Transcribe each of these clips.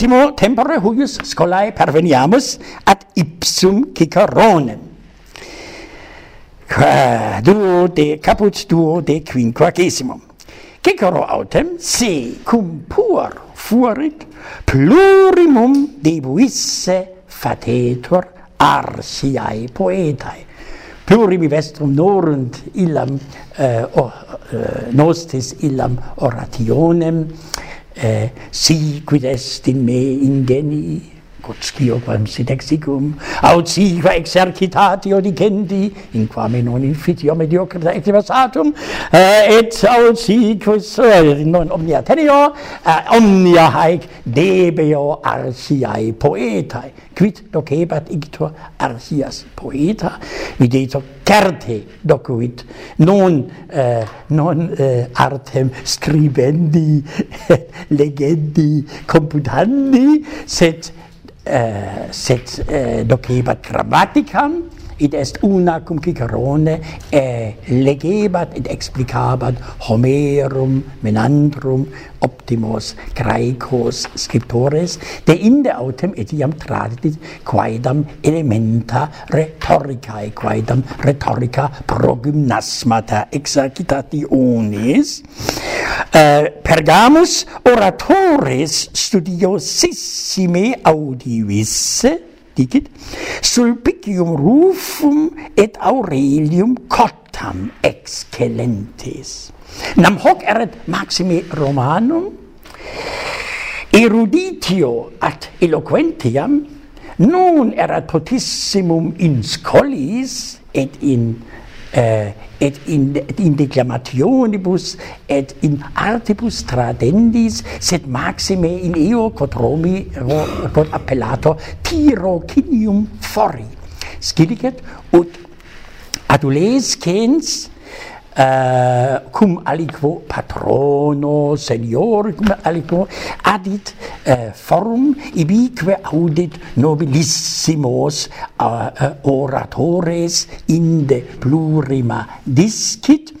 ultimo tempore huius scolae perveniamus ad ipsum Ciceronem. Qua duo de caput duo de quinquagesimum. Cicero autem se cum puer fuerit plurimum debuisse fatetur arsiae poetae plurimi vestrum norunt illam uh, uh, nostis illam orationem eh, si quid est in me ingenii, Gotschio quam sit exicum, aut siva exercitatio dicendi, in quame non infitio mediocrita activasatum, uh, eh, et aut sicus uh, non omnia tenio, uh, omnia haec debeo arsiae poetae, quid docebat ictor arsias poeta, videtur certe docuit, non, uh, non uh, artem scribendi, legendi, computandi, sed Eh, sed eh, dogeba grammaticam id est una cum Cicerone e legebat et explicabat Homerum Menandrum optimos Graecos scriptores de inde autem etiam tradit quaedam elementa rhetoricae quaedam rhetorica progymnasmata exercitationis, Uh, Pergamus oratores studiosissime audivisse dicit sulpicium rufum et aurelium cottam excellentes nam hoc erat maxime romanum eruditio ad eloquentiam non erat potissimum in scolis et in eh, et in, in declamationibus et in artibus tradendis sed maxime in eo quod Romi quod appellato tirocinium fori. Scilicet ut adolescens uh, eh, cum aliquo patrono senioricum aliquo adit eh, form ibique audit nobilissimos uh, oratores inde plurima discit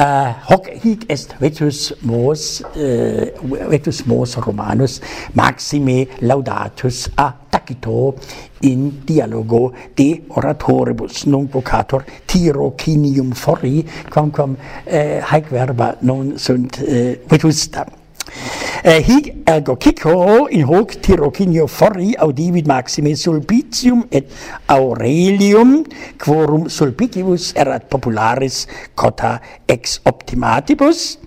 Uh, hoc hic est vetus mos, uh, vetus mos Romanus maxime laudatus a tacito in dialogo de oratoribus non vocator tirocinium fori quamquam uh, haec verba non sunt uh, vetusta hic ergo cico in hoc Tirocinio fori audivit maxime Sulpicium et Aurelium quorum Sulpicibus erat popularis cota ex optimatibus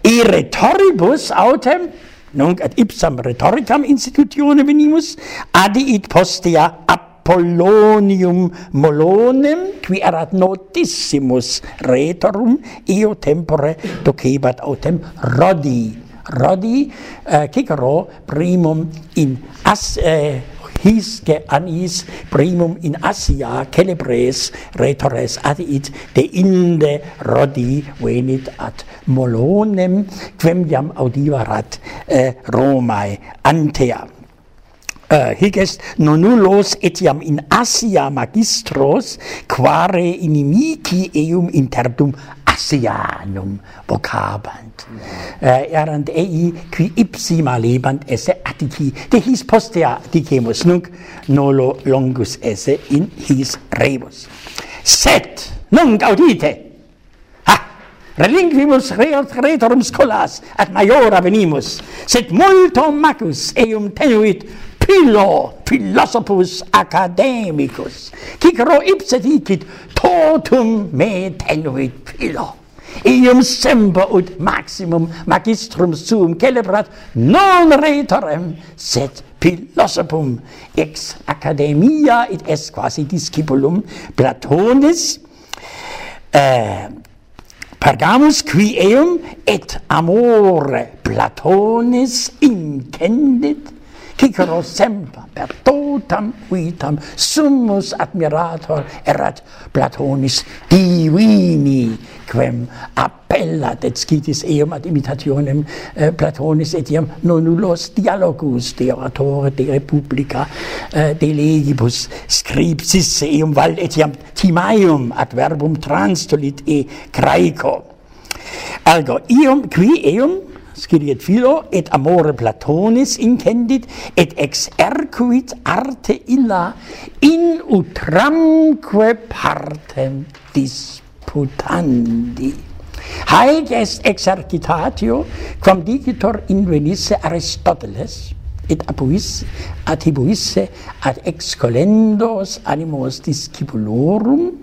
e rhetoribus autem nunc ad ipsam rhetoricam institutione venimus adiit postea Apollonium Molonem, qui erat notissimus retorum, eo tempore docebat autem rodi radi eh, cicero primum in as eh, hisce anis primum in Asia celebres retores adit de inde rodi venit ad Molonem quem jam audivarat eh, Romae antea. Uh, hic est nonullos etiam in Asia magistros, quare inimici eum interdum axianum vocabant. Uh, erant ei qui ipsi malebant esse attici, de his postea dicemus nunc nolo longus esse in his rebus. Set, nunc audite, Ha! relinquimus retorum scolas ad maiora venimus, sed multum macus eum tenuit Pilo, philosophus academicus, cicero ipse dicit, totum me tenuit Pilo. Ium semper ut maximum magistrum suum celebrat non retorem, sed philosophum ex academia et est quasi discipulum Platonis, eh, Pergamus qui eum et amore Platonis intendit Cicero semper per totam vitam summus admirator erat Platonis divini quem appellat et scitis eum ad imitationem eh, Platonis et iam nullos dialogus de oratore de republica eh, de legibus scripsis eum val et iam timaeum ad verbum transtulit e craico. Algo ium qui eum? sciriet philo et amore platonis incendit et ex erquit arte illa in utramque partem disputandi. Haec est exercitatio quam digitor invenisse aristoteles et apuisse attribuisse ad excolendos animos discipulorum